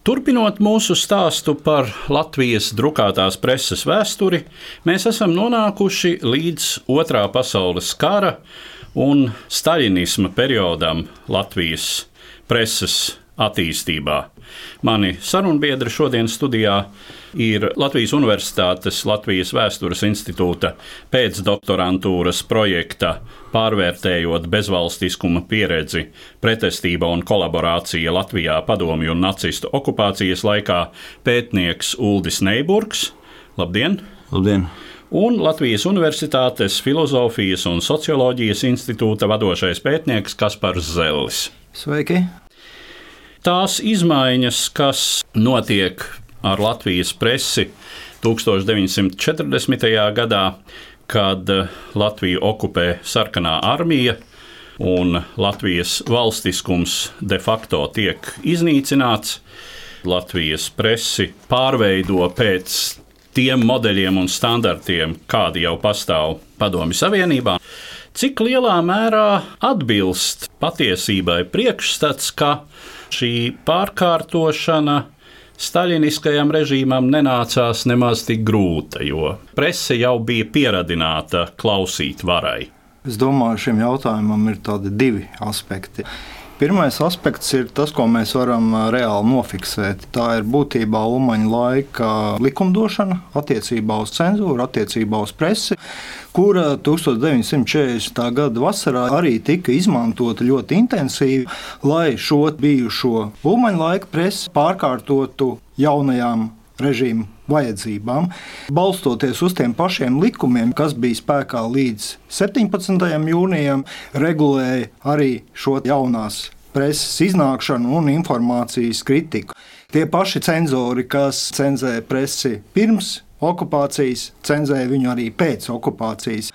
Turpinot mūsu stāstu par Latvijas drukātās preses vēsturi, mēs esam nonākuši līdz Otrā pasaules kara un staļinisma periodam Latvijas preses attīstībā. Mani sarunbiedri šodien studijā ir Latvijas Universitātes Latvijas Vēstures institūta pēcdoktorantūras projekta pārvērtējot bezvalstiskuma pieredzi, pretestība un kolaborācija Latvijā padomju un nacistu okupācijas laikā pētnieks Uldis Neiburgs. Labdien! Labdien! un Latvijas Universitātes Filozofijas un Socioloģijas institūta vadošais pētnieks Kaspars Zellis. Sveiki! Tās izmaiņas, kas notiek ar Latvijas presi 1940. gadā, kad Latviju okupē sarkanā armija un Latvijas valstiskums de facto tiek iznīcināts. Latvijas presi pārveido pēc tiem modeļiem un standartiem, kādi jau pastāv Padomju Savienībā. Cik lielā mērā atbilst patiesībai priekšstats, ka šī pārkārtošana Staļiniskajam režīmam nenācās nemaz tik grūta, jo prese jau bija pieradināta klausīt varai. Es domāju, šim jautājumam ir tādi divi aspekti. Pirmais aspekts ir tas, ko mēs varam reāli nofiksēt. Tā ir būtībā Umaņa laika likumdošana attiecībā uz cenzūru, attiecībā uz presi, kura 1940. gada vasarā arī tika izmantota ļoti intensīvi, lai šo bijušo Umaņa laika presi pārkārtotu jaunajām režīmu vajadzībām, balstoties uz tiem pašiem likumiem, kas bija spēkā līdz 17. jūnijam, regulēja arī šo jaunās preses iznākšanu un informācijas kritiku. Tie paši cenzori, kas cenzēja presi pirms okupācijas, cenzēja viņu arī pēc okupācijas.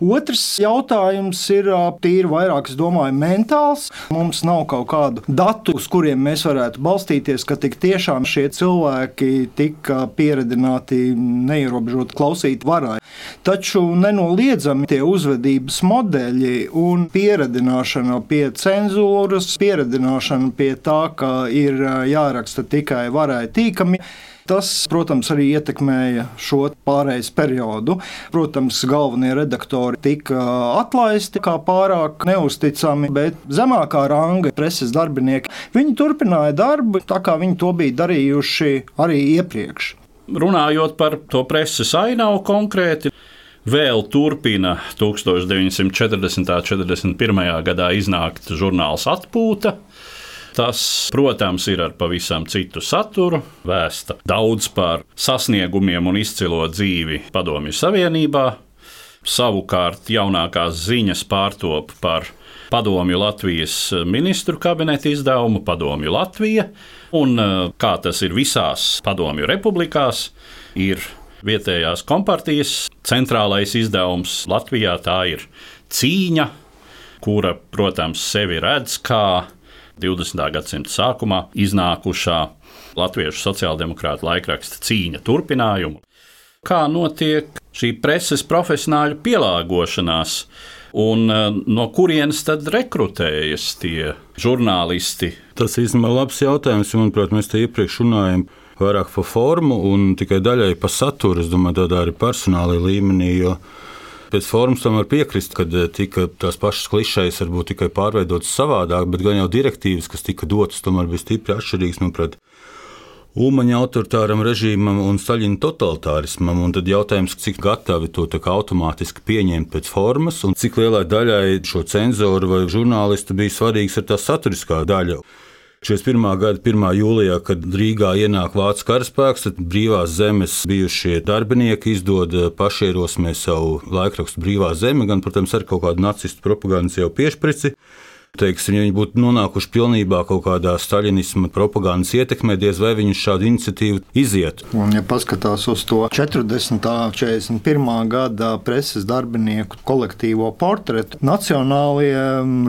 Otrs jautājums ir tīri vairāk, es domāju, mentāls. Mums nav kaut kādu datu, uz kuriem mēs varētu balstīties, ka tik tiešām šie cilvēki tika pieredzināti neierobežot klausīt varai. Taču nenoliedzami tie uzvedības modeļi un pieredzināšana pie cenzūras, pieredzināšana pie tā, ka ir jāraksta tikai varai tīkami Tas, protams, arī ietekmēja šo pārejas periodu. Protams, galvenie redaktori tika atlaisti kā pārāk neusticami, bet zemākā ranga preses darbinieki viņi turpināja darbu tā, kā viņi to bija darījuši arī iepriekš. Runājot par to preses ainavu konkrēti, vēl turpina 1940. un 41. gadā iznākt žurnāls Atpūta. Tas, protams, ir ar pavisam citu saturu, vēsta daudz par sasniegumiem un izcilo dzīvi Padomju Savienībā. Savukārt jaunākās ziņas pārtop par Padomju Latvijas ministru kabineta izdevumu Padomju Latvija, un kā tas ir visās Padomju republikās, ir vietējās kompartijas centrālais izdevums Latvijā. Tā ir cīņa, kura, protams, sevi redz kā 20. gadsimta sākumā iznākušā Latviešu sociāldemokrāta laikraksta cīņa turpinājumu. Kā notiek šī preses profesionāļu pielāgošanās, un eh, no kurienes tad rekrutējas tie žurnālisti? Tas īstenībā ir labs jautājums, jo, manuprāt, mēs te iepriekš runājam vairāk par formu un tikai daļai par saturu. Es domāju, tādā arī personāla līmenī. Jo Pēc formas tam var piekrist, ka eh, tika tās pašas klišejas varbūt tikai pārveidotas savādāk, bet gan jau direktīvas, kas tika dotas, tomēr bija stipri atšķirīgas. Manuprāt, Umaņa autoritāram režīmam un Staļina totalitārismam, un tad jautājums, cik gatavi to automātiski pieņemt pēc formas, un cik lielai daļai šo cenzoru vai žurnālistu bija svarīgs ir tā saturiskā daļa. 41. gada 1. jūlijā, kad Rīgā ienāk vācu karaspēks, tad brīvās zemes bijušie darbinieki izdod pašierosmē savu laikrakstu Brīvā zeme, gan, protams, ar kaut kādu nacistu propagandas jau piešprici. Teiksim, ja viņi būtu nonākuši pilnībā kaut kādā staļinisma propagandas ietekmē, diez vai viņi šādu iniciatīvu izietu. Un, ja paskatās uz to 40. un 41. gada preses darbinieku kolektīvo portretu, nacionālie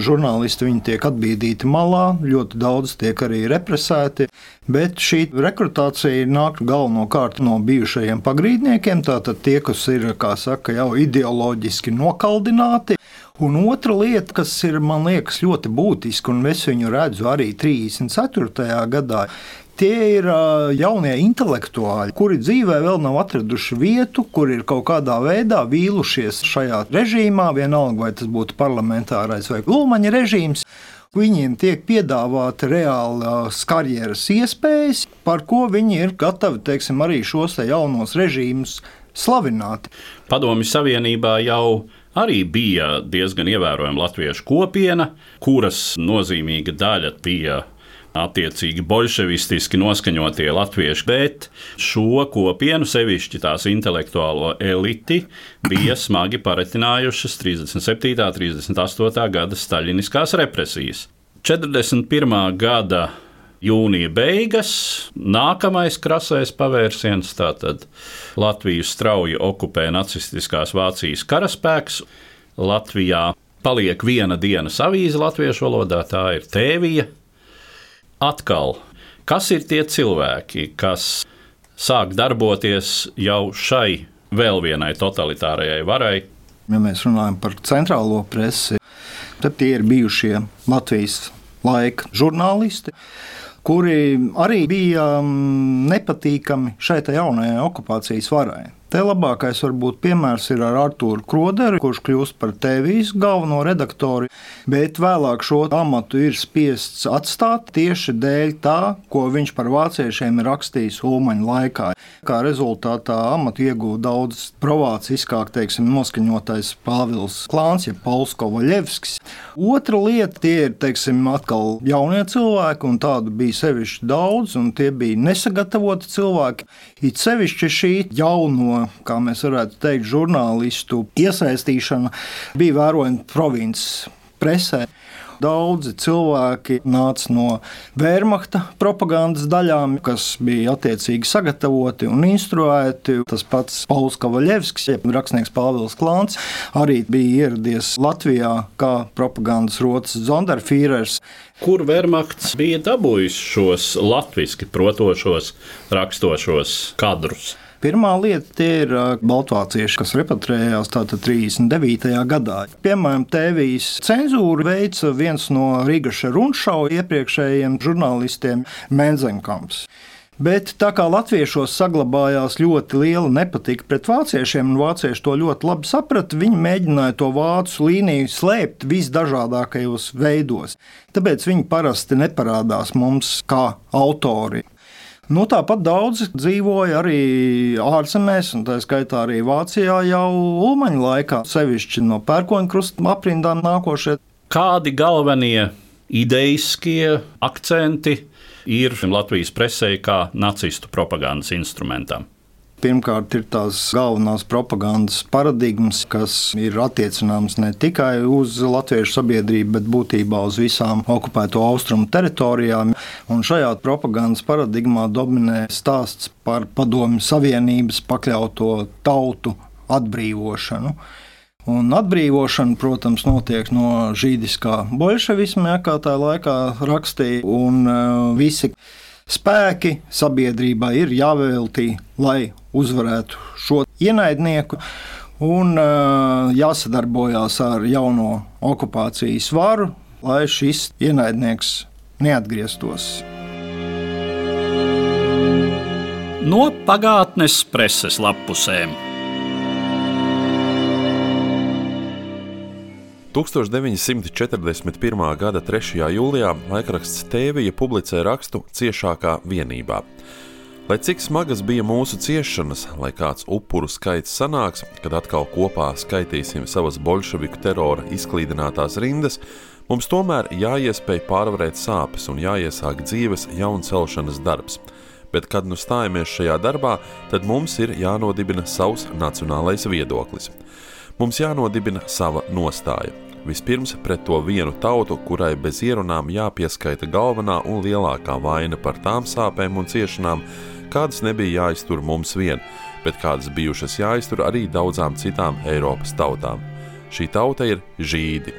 žurnālisti tiek atbīdīti malā, ļoti daudz tiek arī represēti. Bet šī rekrutācija nāk galvenokārt no bijušajiem pagrīdniekiem, tātad tie, kas ir saka, jau ideoloģiski nokaldināti. Un otra lieta, kas ir man liekas ļoti būtiska, un es viņu redzu arī 34. gadā, tie ir jaunie intelektuāļi, kuri dzīvē vēl nav atraduši vietu, kur ir kaut kādā veidā vīlušies šajā režīmā, vienalga vai tas būtu parlamentārais vai glūmaņa režīms. Viņiem tiek piedāvāta reālas karjeras iespējas, par ko viņi ir gatavi teiksim, arī šos te jaunos režīmus slavināt. Padomju Savienībā jau arī bija diezgan ievērojama latviešu kopiena, kuras nozīmīga daļa bija attiecīgi bolševistiski noskaņotie latvieši, bet šo kopienu, sevišķi tās intelektuālo eliti, bija smagi paretinājušas 37. un 38. gada staļiniskās represijas. 41. gada jūnija beigas, nākamais krasais pavērsiens, tātad Latviju strauji okupē nacistiskās Vācijas karaspēks. Latvijā paliek viena dienas avīze latviešu valodā, tā ir tēvija. Atkal, kas ir tie cilvēki, kas sāk darboties jau šai vēl vienai totalitārajai varai? Ja mēs runājam par centrālo presi, tad tie ir bijušie Latvijas laika žurnālisti kuri arī bija mm, nepatīkami šai jaunajai okupācijas varai. Te labākais varbūt piemērs ir ar Arthuru Kroderu, kurš kļūst par TV galveno redaktoru, bet vēlāk šo amatu ir spiests atstāt tieši dēļ tā, ko viņš par vāciešiem ir rakstījis Ulmaņa laikā. Kā rezultātā amatu iegūta daudz provāciskāk, teiksim, noskaņotais Pāvils Klāns, ja Pauls Kovaļevskis. Otra lieta tie ir, teiksim, atkal jaunie cilvēki, un tādu bija sevišķi daudz, un tie bija nesagatavoti cilvēki. It sevišķi šī jauno kā mēs varētu teikt, žurnālistu iesaistīšana bija vērojama provinces presē. Daudzi cilvēki nāca no Wehrmachta propagandas daļām, kas bija attiecīgi sagatavoti un instruēti. Tas pats Pauls Kavaļevskis, jeb rakstnieks Pāvils Klāns, arī bija ieradies Latvijā kā propagandas rotas Zonderfīrers. Kur Wehrmachts bija dabūjis šos latviešu protošos, rakstošos kadrus? Pirmā lieta ir baltvācieši, kas repatriējās tātad 39. gadā. Piemēram, Tēvijas cenzūru veica viens no Rīgaša Runšau iepriekšējiem žurnālistiem Menzenkamps. Bet tā kā latviešos saglabājās ļoti liela nepatika pret vāciešiem, un vācieši to ļoti labi saprata, viņi mēģināja to vācu līniju slēpt visdažādākajos veidos. Tāpēc viņi parasti neparādās mums kā autori. Nu, tāpat daudzi dzīvoja arī ārzemēs, un tā skaitā arī Vācijā jau Ulmaņa laikā, sevišķi no pērkoņa krusta aprindām nākošie. Kādi galvenie ideiskie akcenti ir Latvijas presē kā nacistu propagandas instrumentam? Pirmkārt, ir tās galvenās propagandas paradigmas, kas ir attiecināmas ne tikai uz latviešu sabiedrību, bet būtībā uz visām okupēto austrumu teritorijām. Un šajā propagandas paradigmā dominē stāsts par Padomju Savienības pakļauto tautu atbrīvošanu. Un atbrīvošana, protams, notiek no žīdiskā bolševisma, kā tā laikā rakstīja, un uh, visi spēki sabiedrībā ir jāveltī, lai uzvarētu šo ienaidnieku. Un uh, jāsadarbojās ar jauno okupācijas varu, lai šis ienaidnieks neatgrieztos. No pagātnes preses lapusēm. 1941. gada 3. jūlijā laikraksts Tēvija publicē rakstu Ciešākā vienībā. Lai cik smagas bija mūsu ciešanas, lai kāds upuru skaits sanāks, kad atkal kopā skaitīsim savas bolševiku terora izklīdinātās rindas, mums tomēr jāiespēj pārvarēt sāpes un jāiesāk dzīves jauncelšanas darbs. Bet, kad nu stājamies šajā darbā, tad mums ir jānodibina savs nacionālais viedoklis. Mums jānodibina sava nostāja. Vispirms pret to vienu tautu, kurai bez ierunām jāpieskaita galvenā un lielākā vaina par tām sāpēm un ciešanām, kādas nebija jāiztur mums vien, bet kādas bijušas jāiztur arī daudzām citām Eiropas tautām. Šī tauta ir žīdi.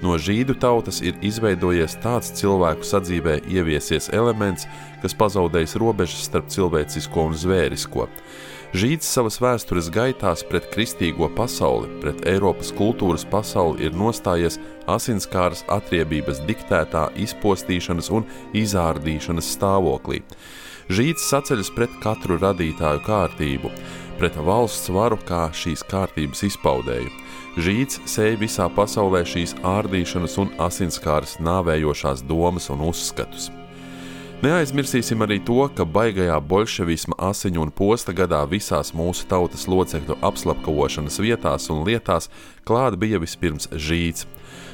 No žīdu tautas ir izveidojies tāds cilvēku sadzīvē ieviesies elements, kas pazaudējis robežas starp cilvēcisko un zvērisko. Žīds savas vēstures gaitās pret kristīgo pasauli, pret Eiropas kultūras pasauli ir nostājies asinskāras atriebības diktētā izpostīšanas un izārdīšanas stāvoklī. Žīds saceļas pret katru radītāju kārtību, pret valsts varu kā šīs kārtības izpaudēju. Žīds sēja visā pasaulē šīs ārdīšanas un asinskāras nāvējošās domas un uzskatus. Neaizmirsīsim arī to, ka baigajā bolševisma asiņu un posta gadā visās mūsu tautas locekļu apslapkavošanas vietās un lietās klāt bija vispirms žīds.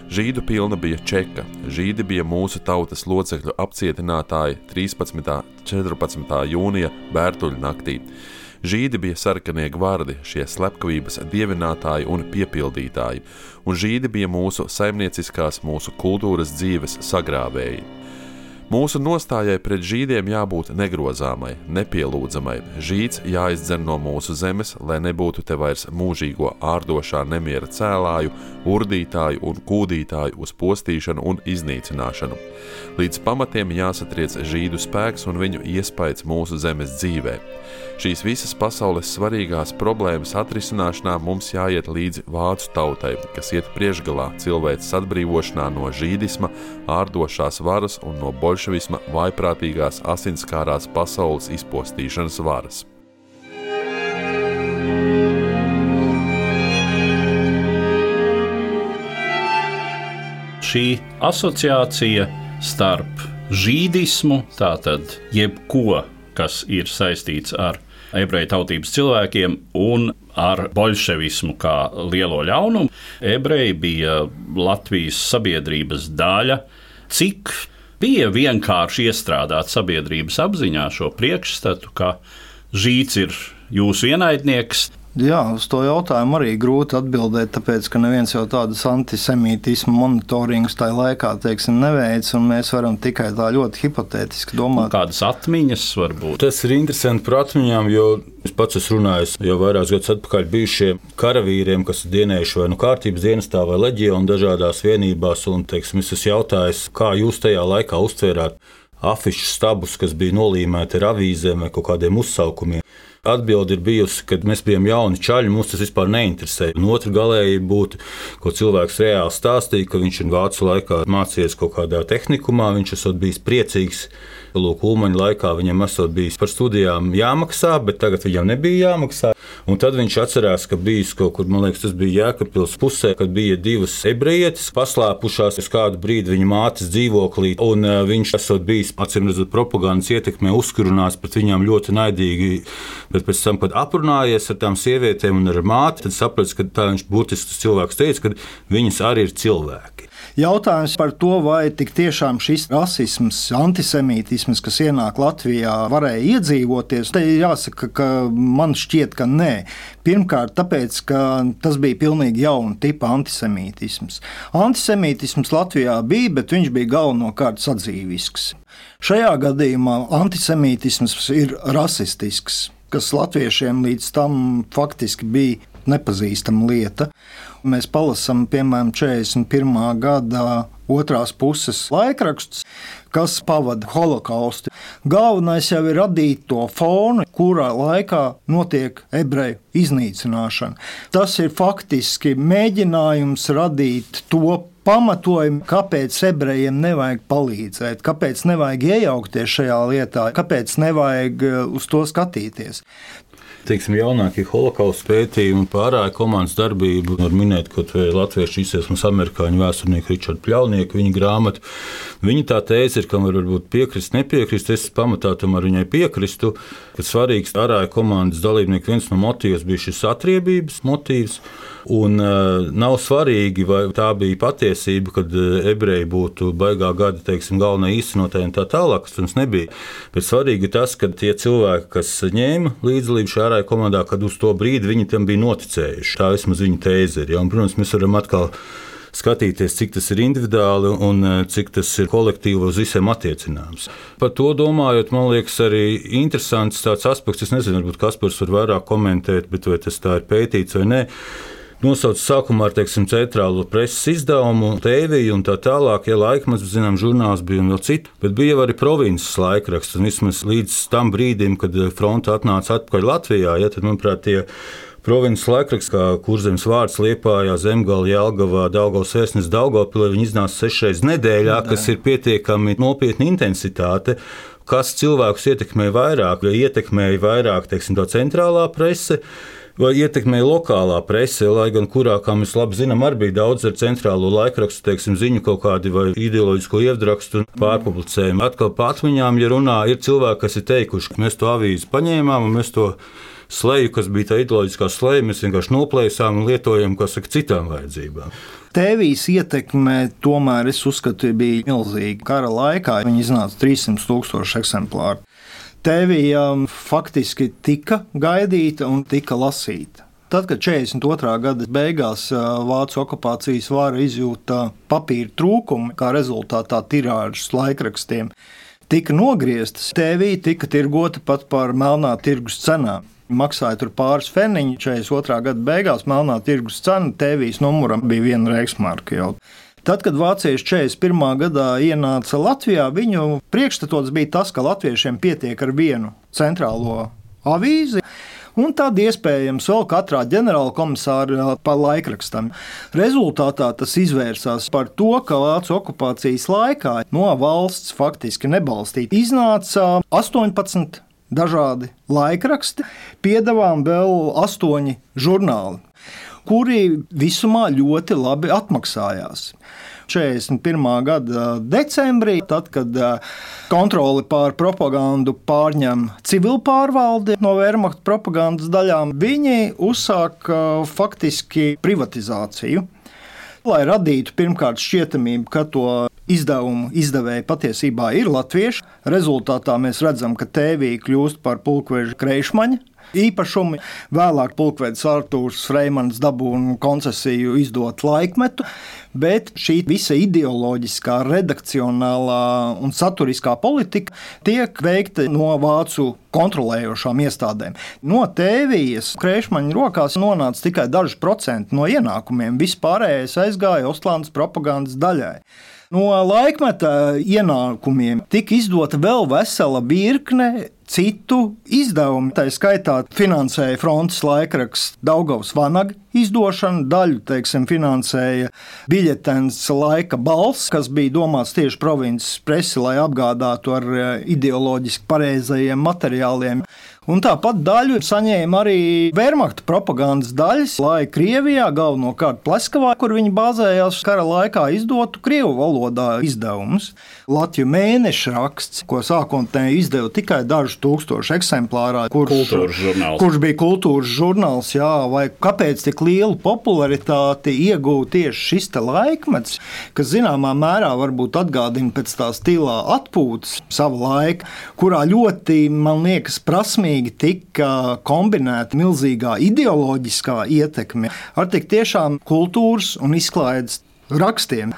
Žīdu pilna bija čeka, žīdi bija mūsu tautas locekļu apcietinātāji 13. un 14. jūnija Bērtuļu naktī. Žīdi bija sarkanie gvardi, šie slepkavības dievinātāji un piepildītāji, un žīdi bija mūsu saimnieciskās, mūsu kultūras dzīves sagrāvēji. Mūsu nostājai pret žīdiem jābūt negrozāmai, nepielūdzamai. Žīds jāizdzen no mūsu zemes, lai nebūtu te vairs mūžīgo ārdošā nemiera cēlāju, urdītāju un kūdītāju uz postīšanu un iznīcināšanu. Līdz pamatiem jāsatriec žīdu spēks un viņu iespējas mūsu zemes dzīvē. Šīs visas pasaules svarīgās problēmas atrisināšanā mums jāiet līdzi vācu tautai, kas iet priekšgalā cilvēces atbrīvošanā no žīdisma, ārdošās varas un no bolševisma vaiprātīgās asinskārās pasaules izpostīšanas varas. Šī asociācija starp žīdismu, tātad jebko, kas ir saistīts ar ebreju tautības cilvēkiem un ar bolševismu kā lielo ļaunumu. Ebreji bija Latvijas sabiedrības daļa. Cik bija vienkārši iestrādāt sabiedrības apziņā šo priekšstatu, ka žīts ir jūsu ienaidnieks, Jā, uz to jautājumu arī grūti atbildēt, tāpēc ka neviens jau tādas antisemītismu monitoringus tajā laikā teiksim, neveic, un mēs varam tikai tā ļoti hipotētiski domāt. Nu, kādas atmiņas var būt? Tas ir interesanti par atmiņām, jo es pats esmu runājis jau vairākus gadus atpakaļ bijušiem karavīriem, kas ir dienējuši vai nu kārtības dienestā vai leģionā dažādās vienībās, un teiksim, es esmu jautājis, kā jūs tajā laikā uztvērāt afišu stabus, kas bija nolīmēti ar avīzēm vai kaut kādiem uzsaukumiem. Atbilde ir bijusi, ka mēs bijām jauni čaļi, mums tas vispār neinteresē. Un otra galēji būtu, ko cilvēks reāli stāstīja, ka viņš ir vācu laikā mācījies kaut kādā tehnikumā, viņš esot bijis priecīgs Lūk, Ulmaņa laikā viņam esot bijis par studijām jāmaksā, bet tagad viņam nebija jāmaksā. Un tad viņš atcerās, ka bijis kaut kur, man liekas, tas bija Jēkabpils pusē, kad bija divas ebrejietes paslēpušās uz kādu brīdi viņa mātes dzīvoklī, un uh, viņš esot bijis, acīm redzot, propagandas ietekmē uzkurunāts pret viņām ļoti naidīgi, bet pēc tam, kad aprunājies ar tām sievietēm un ar māti, tad saprats, ka tā viņš būtisks cilvēks teica, ka viņas arī ir cilvēki. Jautājums par to, vai tik tiešām šis rasisms, antisemītisms, kas ienāk Latvijā, varēja iedzīvoties, te jāsaka, ka man šķiet, ka nē. Pirmkārt, tāpēc, ka tas bija pilnīgi jauna tipa antisemītisms. Antisemītisms Latvijā bija, bet viņš bija galvenokārt sadzīvisks. Šajā gadījumā antisemītisms ir rasistisks, kas latviešiem līdz tam faktiski bija nepazīstama lieta. Mēs palasām, piemēram, 41. gada otrās puses laikrakstus, kas pavada holokaustu. Galvenais jau ir radīt to fonu, kurā laikā notiek ebreju iznīcināšana. Tas ir faktiski mēģinājums radīt to pamatojumu, kāpēc ebrejiem nevajag palīdzēt, kāpēc nevajag iejaukties šajā lietā, kāpēc nevajag uh, uz to skatīties. teiksim, jaunākie holokausta pētījumi par ārāju komandas darbību. Var minēt, ka latviešu izcelsmes amerikāņu vēsturnieku Richardu Pļaunieku viņa grāmatu. Viņa tā tēze ir, kam var varbūt piekrist, nepiekrist. Es pamatā tam ar viņai piekristu, ka svarīgs ārāju komandas dalībnieku viens no motīviem bija šis atriebības motīvs. Un uh, nav svarīgi, vai tā bija patiesība, kad uh, ebreji būtu baigā gada teiksim, galvenā īstenotāja un tā tālāk, kas mums nebija. Bet svarīgi ir tas, ka tie cilvēki, kas ņēma līdzdalību šajā ārējā komandā, kad uz to brīdi viņi tam bija noticējuši. Tā vismaz viņa tēze ir. Ja? Un, protams, mēs varam atkal skatīties, cik tas ir individuāli un cik tas ir kolektīvi uz visiem attiecināms. Par to domājot, man liekas, arī interesants tāds aspekts. Es nezinu, varbūt Kaspars var vairāk komentēt, bet vai tas tā ir pētīts vai nē nosauc sākumā ar teiksim, centrālo preses izdevumu, tēviju un tā tālāk. Ja laikmets, zinām, žurnāls bija un vēl citu, bet bija arī provinces laikraksts. Un vismaz līdz tam brīdim, kad fronte atnāca atpakaļ Latvijā, ja, tad, manuprāt, tie provinces laikraksts, kā kurzems vārds Liepājā, Zemgala, Jelgavā, Daugavas vēstnes Daugavpilī, viņi iznāca sešreiz nedēļā, kas ir pietiekami nopietna intensitāte kas cilvēkus ietekmē vairāk, vai ietekmēja vairāk teiksim, centrālā prese, vai ietekmēja lokālā prese, lai gan kurā, kā mēs labi zinām, arī bija daudz ar centrālo laikrakstu, teiksim, ziņu kaut kādi vai ideoloģisko ievadrakstu un pārpublicējumu. Atkal pa atmiņām, ja runā, ir cilvēki, kas ir teikuši, ka mēs to avīzi paņēmām un mēs to sleju, kas bija tā ideoloģiskā sleja, mēs vienkārši noplēsām un lietojam, kas saka, citām vajadzībām. Tēvijas ietekme tomēr, es uzskatu, bija milzīga. Kara laikā viņi iznāca 300 tūkstoši eksemplāru. Tēvija faktiski tika gaidīta un tika lasīta. Tad, kad 42. gada beigās Vācijas okupācijas vāra izjūta papīra trūkumu, kā rezultātā tirāžas laikrakstiem tika nogrieztas, tēvija tika tirgota pat par melnā tirgus cenām. Maksāja tur pāris feniņu, 42. gada beigās melnā tirgus cena tēvijas numuram bija viena reiksmarka jau. Tad, kad vācieši 41. gadā ienāca Latvijā, viņu priekšstats bija tas, ka latviešiem pietiek ar vienu centrālo avīzi. Un tad iespējams vēl katrā ģenerāla komisāra pa laikrakstam. Rezultātā tas izvērsās par to, ka Vācu okupācijas laikā no valsts faktiski nebalstīta iznāca 18 dažādi laikraksti, piedāvājām vēl astoņi žurnāli kuri visumā ļoti labi atmaksājās. 41. gada decembrī, tad, kad kontroli pār propagandu pārņem civil pārvalde no Wehrmacht propagandas daļām, viņi uzsāka faktiski privatizāciju. Lai radītu pirmkārt šķietamību, ka to izdevumu izdevēji patiesībā ir latvieši. Rezultātā mēs redzam, ka TV kļūst par pulkveža kreišmaņa īpašumi. Vēlāk pulkvedis Artūrs Freimans dabūja koncesiju izdot laikmetu, bet šī visa ideoloģiskā, redakcionālā un saturiskā politika tiek veikta no vācu kontrolējošām iestādēm. No tēvijas krēšmaņa rokās nonāca tikai daži procenti no ienākumiem. Vispārējais aizgāja Oslandas propagandas daļai. No laikmeta ienākumiem tika izdota vēl vesela virkne citu izdevumu. Tā skaitā finansēja frontes laikraksts Daugavs Vanaga izdošanu, daļu teiksim, finansēja biļetens laika balss, kas bija domāts tieši provinces presi, lai apgādātu ar eh, ideoloģiski pareizajiem materiāliem. Un tāpat daļu saņēma arī Wehrmacht propagandas daļas, lai Krievijā, galvenokārt Pleskavā, kur viņi bāzējās kara laikā, izdotu krievu valodā izdevumus. Latvijas mēneša raksts, ko sākotnēji izdeva tikai dažu tūkstošu eksemplārā, kurš, kurš bija kultūras žurnāls, jā, vai kāpēc tik lielu popularitāti iegūta tieši šis laikmets, kas zināmā mērā varbūt atgādina pēc tā stilā atpūtas sava laika, kurā ļoti, man liekas, prasmīgi pilnīgi tika kombinēta milzīgā ideoloģiskā ietekme ar tik tiešām kultūras un izklaides rakstiem.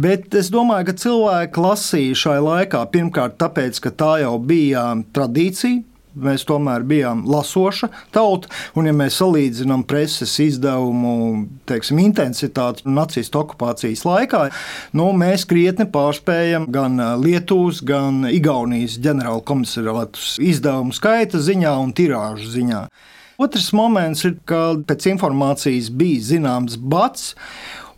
Bet es domāju, ka cilvēki lasīja šai laikā pirmkārt tāpēc, ka tā jau bija tradīcija, Mēs tomēr bijām lasoša tauta, un, ja mēs salīdzinām preses izdevumu teiksim, intensitāti nacistu okupācijas laikā, nu, mēs krietni pārspējam gan Lietuvas, gan Igaunijas ģenerāla komisariātus izdevumu skaita ziņā un tirāžu ziņā. Otrs moments ir, ka pēc informācijas bija zināms bats.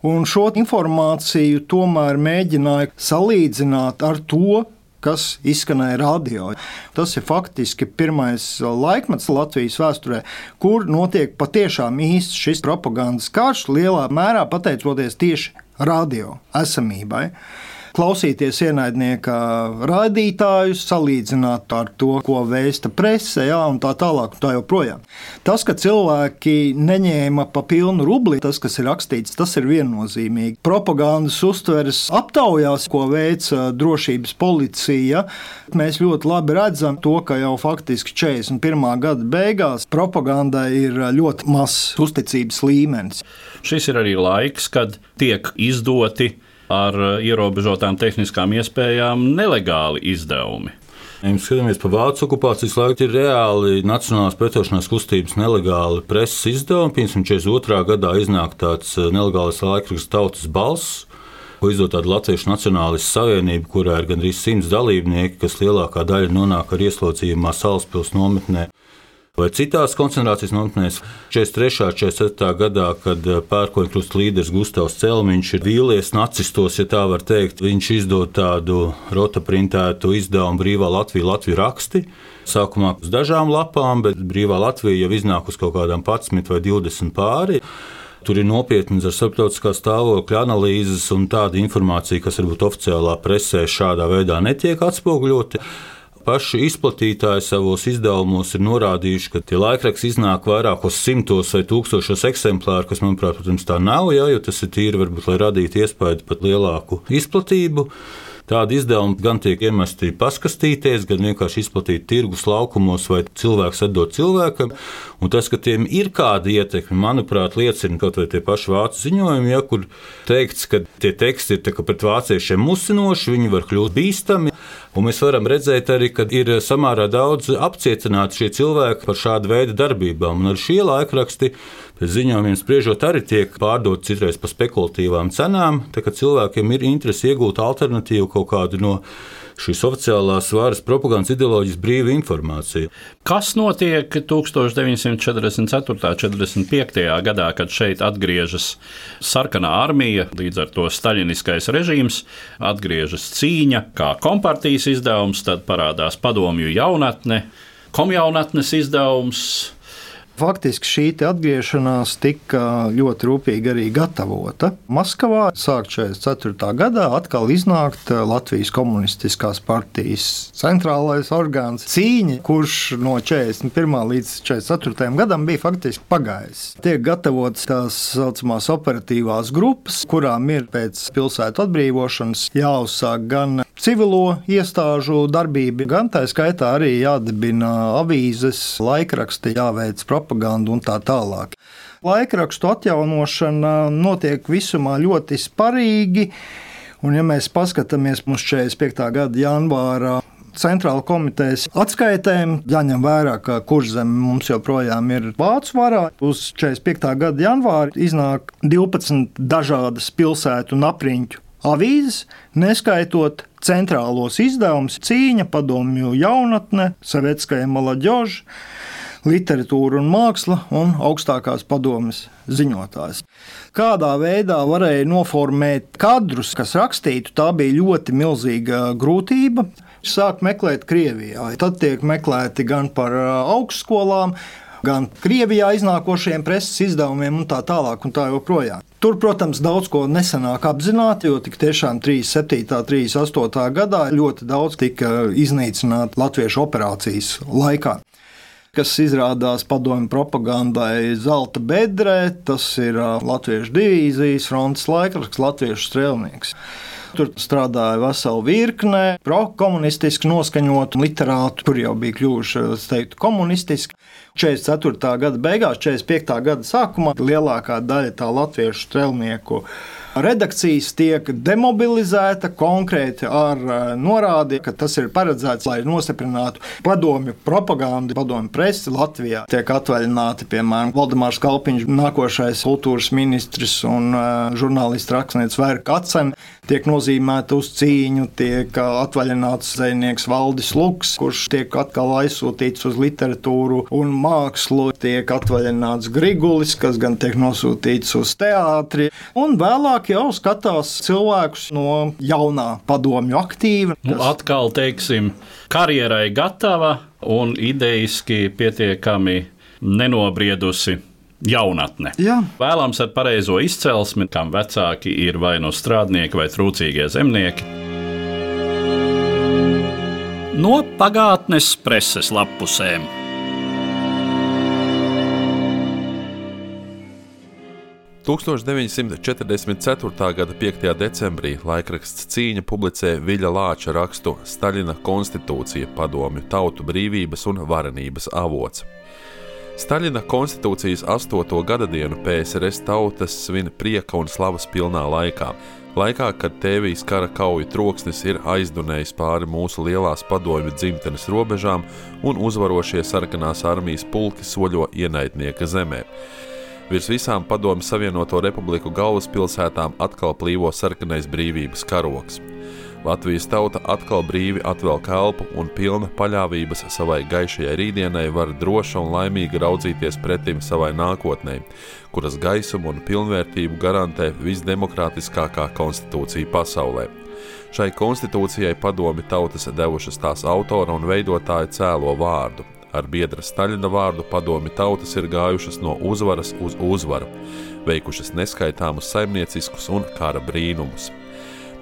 Un šo informāciju tomēr mēģināja salīdzināt ar to, kas izskanēja radio. Tas ir faktiski pirmais laikmets Latvijas vēsturē, kur notiek patiešām īsts šis propagandas karš, lielā mērā pateicoties tieši radio esamībai klausīties ienaidnieka raidītājus, salīdzināt ar to, ko vēsta presē, jā, un tā tālāk. Un tā joprojām. Tas, ka cilvēki neņēma pa pilnu rubli, tas, kas ir rakstīts, tas ir viennozīmīgi. Propagandas uztveres aptaujās, ko veica drošības policija, mēs ļoti labi redzam to, ka jau faktiski 41. gada beigās propagandai ir ļoti mazs uzticības līmenis. Šis ir arī laiks, kad tiek izdoti ar eh, ierobežotām tehniskām iespējām nelegāli izdevumi. Ja mēs skatāmies pa vācu okupācijas laiku, ir reāli Nacionālās pretošanās kustības nelegāli preses izdevumi. 1942. gadā iznāk tāds eh, nelegāls laikraksts Tautas balss, ko izdod tāda Latviešu Nacionālistu savienība, kurā ir gandrīz simts dalībnieki, kas lielākā daļa nonāk ar ieslodzījumā Salaspils nometnē vai citās koncentrācijas nometnēs. 43. un 44. gadā, kad eh, pērkoņu krusta līderis Gustavs Celmiņš ir vīlies nacistos, ja tā var teikt, viņš izdod tādu rotaprintētu izdevumu Brīvā Latvija, Latvija raksti. Sākumā uz dažām lapām, bet Brīvā Latvija jau iznāk uz kaut kādām 11 vai 20 pāri. Tur ir nopietnas ar starptautiskā stāvokļa analīzes un tāda informācija, kas varbūt oficiālā presē šādā veidā netiek atspoguļota. Paši izplatītāji savos izdevumos ir norādījuši, ka tie laikraksti iznāk vairākos simtos vai tūkstošos eksemplāru, kas, manuprāt, protams, tā nav, jā, jo tas ir tīri, varbūt, lai radītu iespēju pat lielāku izplatību. Tādi izdevumi gan tiek iemesti paskastīties, gan vienkārši izplatīti tirgus laukumos, vai cilvēks atdod cilvēkam. Un tas, ka tiem ir kāda ietekme, manuprāt, liecina kaut vai tie paši vācu ziņojumi, ja, kur teikts, ka tie teksti ir pret vāciešiem musinoši, viņi var kļūt bīstami. Un mēs varam redzēt arī, ka ir samērā daudz apcietināti šie cilvēki par šādu veidu darbībām. Un ar šie laikraksti, ziņojumiem spriežot, arī tiek pārdoti citreiz par spekulatīvām cenām. Cilvēkiem ir interese iegūt alternatīvu kaut kādu no šīs oficiālās varas propagandas ideoloģijas brīvu informāciju. Kas notiek 1944. un 45. gadā, kad šeit atgriežas sarkanā armija, līdz ar to staļiniskais režīms, atgriežas cīņa kā kompartijas izdevums, tad parādās padomju jaunatne, komjaunatnes izdevums Faktiski šī atgriešanās tika ļoti rūpīgi arī gatavota. Maskavā sāk 44. gadā atkal iznākt Latvijas komunistiskās partijas centrālais orgāns cīņa, kurš no 41. līdz 44. gadam bija faktiski pagājis. Tiek gatavotas tās saucamās operatīvās grupas, kurām ir pēc pilsētu atbrīvošanas jāuzsāk gan civilo iestāžu darbība, gan tā skaitā arī jādibina avīzes, laikraksti, jāveic propaganda propagandu un tā tālāk. Laikrakstu atjaunošana notiek visumā ļoti sparīgi. Un, ja mēs paskatāmies uz 45. gada janvāra centrāla komitejas atskaitēm, jāņem vērā, ka kurzem mums joprojām ir vācu varā. Uz 45. gada janvāra iznāk 12 dažādas pilsētu un apriņķu avīzes, neskaitot centrālos izdevumus, cīņa, padomju jaunatne, Savetskajai Malaģožai literatūra un māksla un augstākās padomes ziņotājs. Kādā veidā varēja noformēt kadrus, kas rakstītu, tā bija ļoti milzīga grūtība. Sāk meklēt Krievijā. Tad tiek meklēti gan par augstskolām, gan Krievijā iznākošiem preses izdevumiem un tā tālāk. Un tā joprojām. Tur, protams, daudz ko nesenāk apzināti, jo tik tiešām 37. un 38. gadā ļoti daudz tika iznīcināti latviešu operācijas laikā kas izrādās padomju propagandai zelta bedrē. Tas ir Latviešu divīzijas frontes laikraksts, Latviešu strēlnieks. Tur strādāja vesela virkne pro-komunistiski noskaņotu literātu, kur jau bija kļuvuši, teiktu, komunistiski. 44. gada beigās, 45. gada sākumā lielākā daļa tā latviešu strēlnieku redakcijas tiek demobilizēta konkrēti ar eh, norādi, ka tas ir paredzēts, lai nostiprinātu padomju propagandu, padomju presi Latvijā. Tiek atvaļināti, piemēram, Valdemārs Kalpiņš, nākošais kultūras ministrs un uh, žurnālists rakstnieks Vērka Atsen, tiek nozīmēta uz cīņu, tiek atvaļināts zvejnieks Valdis Luks, kurš tiek atkal aizsūtīts uz literatūru un mākslu, tiek atvaļināts Grigulis, kas gan tiek nosūtīts uz teātri, un vēlāk vairāk jau skatās cilvēkus no jaunā padomju aktīva. Nu, atkal, teiksim, karjerai gatava un idejiski pietiekami nenobriedusi jaunatne. Jā. Vēlams ar pareizo izcelsmi, kam vecāki ir vai no strādnieki vai trūcīgie zemnieki. No pagātnes preses lapusēm. – 1944. gada 5. decembrī laikraksts Cīņa publicē Viļa Lāča rakstu Staļina konstitūcija padomju tautu brīvības un varenības avots. Staļina konstitūcijas astoto gada dienu PSRS tautas svin prieka un slavas pilnā laikā. Laikā, kad Tēvijas kara kauju troksnis ir aizdunējis pāri mūsu lielās padomju dzimtenes robežām un uzvarošie sarkanās armijas pulki soļo ienaidnieka zemē. Virs visām padomju Savienoto republiku galvaspilsētām atkal plīvo sarkanais brīvības karoks. Latvijas tauta atkal brīvi atvelk elpu un pilna paļāvības savai gaišajai rītdienai var droši un laimīgi raudzīties pretim savai nākotnē, kuras gaisumu un pilnvērtību garantē visdemokrātiskākā konstitūcija pasaulē. Šai konstitūcijai padomi tautas devušas tās autora un veidotāja cēlo vārdu. Ar biedra Staļina vārdu padomi tautas ir gājušas no uzvaras uz uzvaru, veikušas neskaitāmus saimnieciskus un kara brīnumus.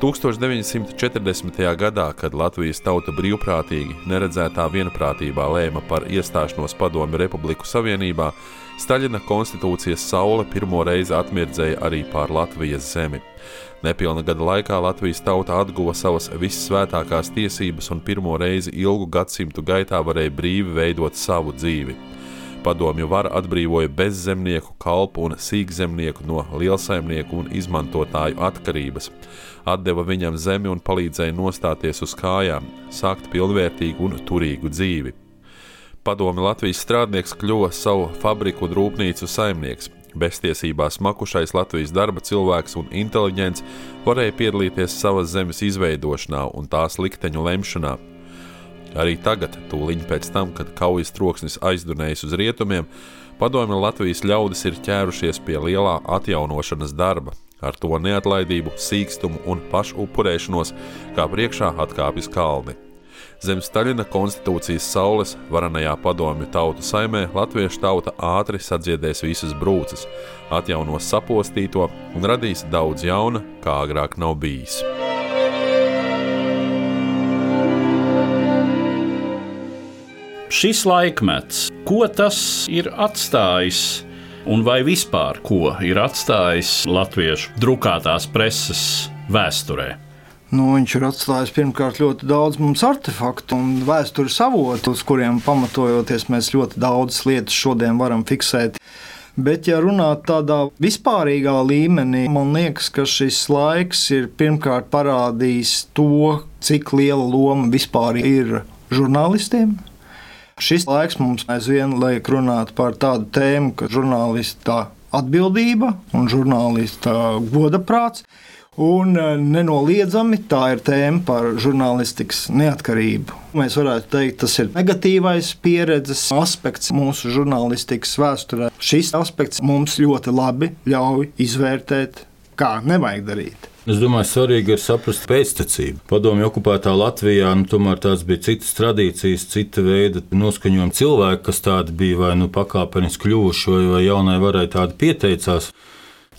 1940. gadā, kad Latvijas tauta brīvprātīgi, neredzētā vienprātībā lēma par iestāšanos Padomju Republiku Savienībā, Staļina konstitūcijas saule pirmo reizi atmirdzēja arī pār Latvijas zemi. Nepilna gada laikā Latvijas tauta atguva savas vissvētākās tiesības un pirmo reizi ilgu gadsimtu gaitā varēja brīvi veidot savu dzīvi. Padomju vara atbrīvoja bezzemnieku, kalpu un sīkzemnieku no lielsaimnieku un izmantotāju atkarības, atdeva viņam zemi un palīdzēja nostāties uz kājām, sākt pilnvērtīgu un turīgu dzīvi. Padomi Latvijas strādnieks kļuva savu fabriku un rūpnīcu saimnieks. Beztiesībās makušais Latvijas darba cilvēks un inteliģents varēja piedalīties savas zemes izveidošanā un tās likteņu lemšanā, Arī tagad, tūlīt pēc tam, kad kaujas troksnis aizdunējis uz rietumiem, padomju Latvijas ļaudis ir ķērušies pie lielā atjaunošanas darba, ar to neatlaidību, sīkstumu un pašupurēšanos, kā priekšā atkāpjas kalni. Zem Staļina konstitūcijas saules varanajā padomju tautu saimē latviešu tauta ātri sadziedēs visas brūces, atjaunos sapostīto un radīs daudz jauna, kā agrāk nav bijis. šis laikmets, ko tas ir atstājis, un vai vispār ko ir atstājis latviešu drukātās preses vēsturē? Nu, viņš ir atstājis pirmkārt ļoti daudz mums artefaktu un vēstures avotu, uz kuriem pamatojoties mēs ļoti daudzas lietas šodien varam fiksēt. Bet, ja runāt tādā vispārīgā līmenī, man liekas, ka šis laiks ir pirmkārt parādījis to, cik liela loma vispār ir žurnālistiem, Šis laiks mums aizvien liek runāt par tādu tēmu, ka žurnālista atbildība un žurnālista godaprāts. Un e, nenoliedzami tā ir tēma par žurnālistikas neatkarību. Mēs varētu teikt, tas ir negatīvais pieredzes aspekts mūsu žurnālistikas vēsturē. Šis aspekts mums ļoti labi ļauj izvērtēt, kā nevajag darīt. Es domāju, svarīgi ir saprast pēctecību. Padomju okupētā Latvijā nu, tomēr tās bija citas tradīcijas, cita veida noskaņojumi cilvēki, kas tādi bija vai nu pakāpeniski kļuvuši, vai, vai jaunai varai tādi pieteicās.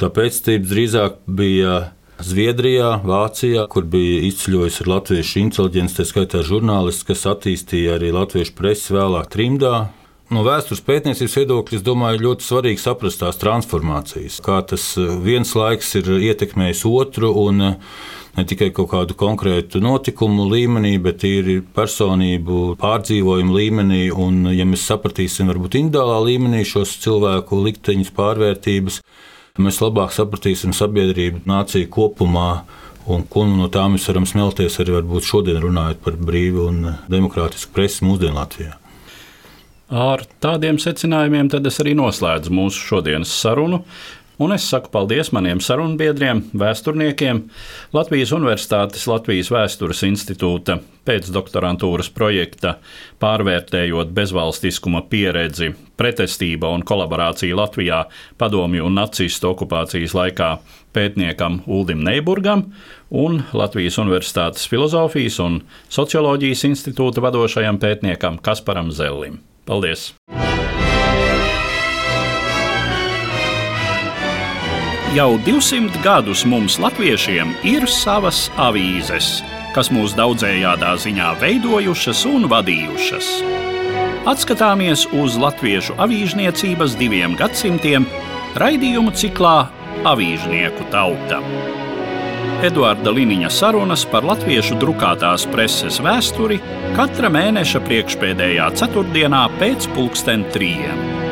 Tā pēctecība drīzāk bija Zviedrijā, Vācijā, kur bija izceļojusi latviešu inteliģenci, tā skaitā žurnālisti, kas attīstīja arī latviešu presi vēlāk trimdā, No vēstures pētniecības viedokļa, es domāju, ļoti svarīgi saprast tās transformācijas, kā tas eh, viens laiks ir ietekmējis otru. Un, eh, ne tikai kaut kādu konkrētu notikumu līmenī, bet arī personību pārdzīvojumu līmenī. Un, ja mēs sapratīsim, varbūt individuālā līmenī šos cilvēku likteņus, pārvērtības, mēs labāk sapratīsim sabiedrību, nāciju kopumā. Un ko no tā mēs varam smelties arī šodien, runājot par brīvu un demokrātisku presi mūsdienu Latvijā. Ar tādiem secinājumiem es arī noslēdzu mūsu šodienas sarunu. Un es saku paldies maniem sarunbiedriem, vēsturniekiem, Latvijas Universitātes Latvijas Vēstures institūta pēcdoktorantūras projekta Pārvērtējot bezvalstiskuma pieredzi, pretestība un kolaborācija Latvijā padomju un nacistu okupācijas laikā pētniekam Uldim Neiburgam un Latvijas Universitātes Filozofijas un Socioloģijas institūta vadošajam pētniekam Kasparam Zellim. Paldies! Jau 200 gadus mums, latviešiem, ir savas avīzes, kas mūs daudzējādā ziņā veidojušas un vadījušas. Atskatāmies uz latviešu avīžniecības diviem gadsimtiem raidījumu ciklā Avīžnieku tauta. Eduarda Liniņa sarunas par latviešu drukātās preses vēsturi katra mēneša priekšpēdējā ceturtdienā pēc pulksten trījiem.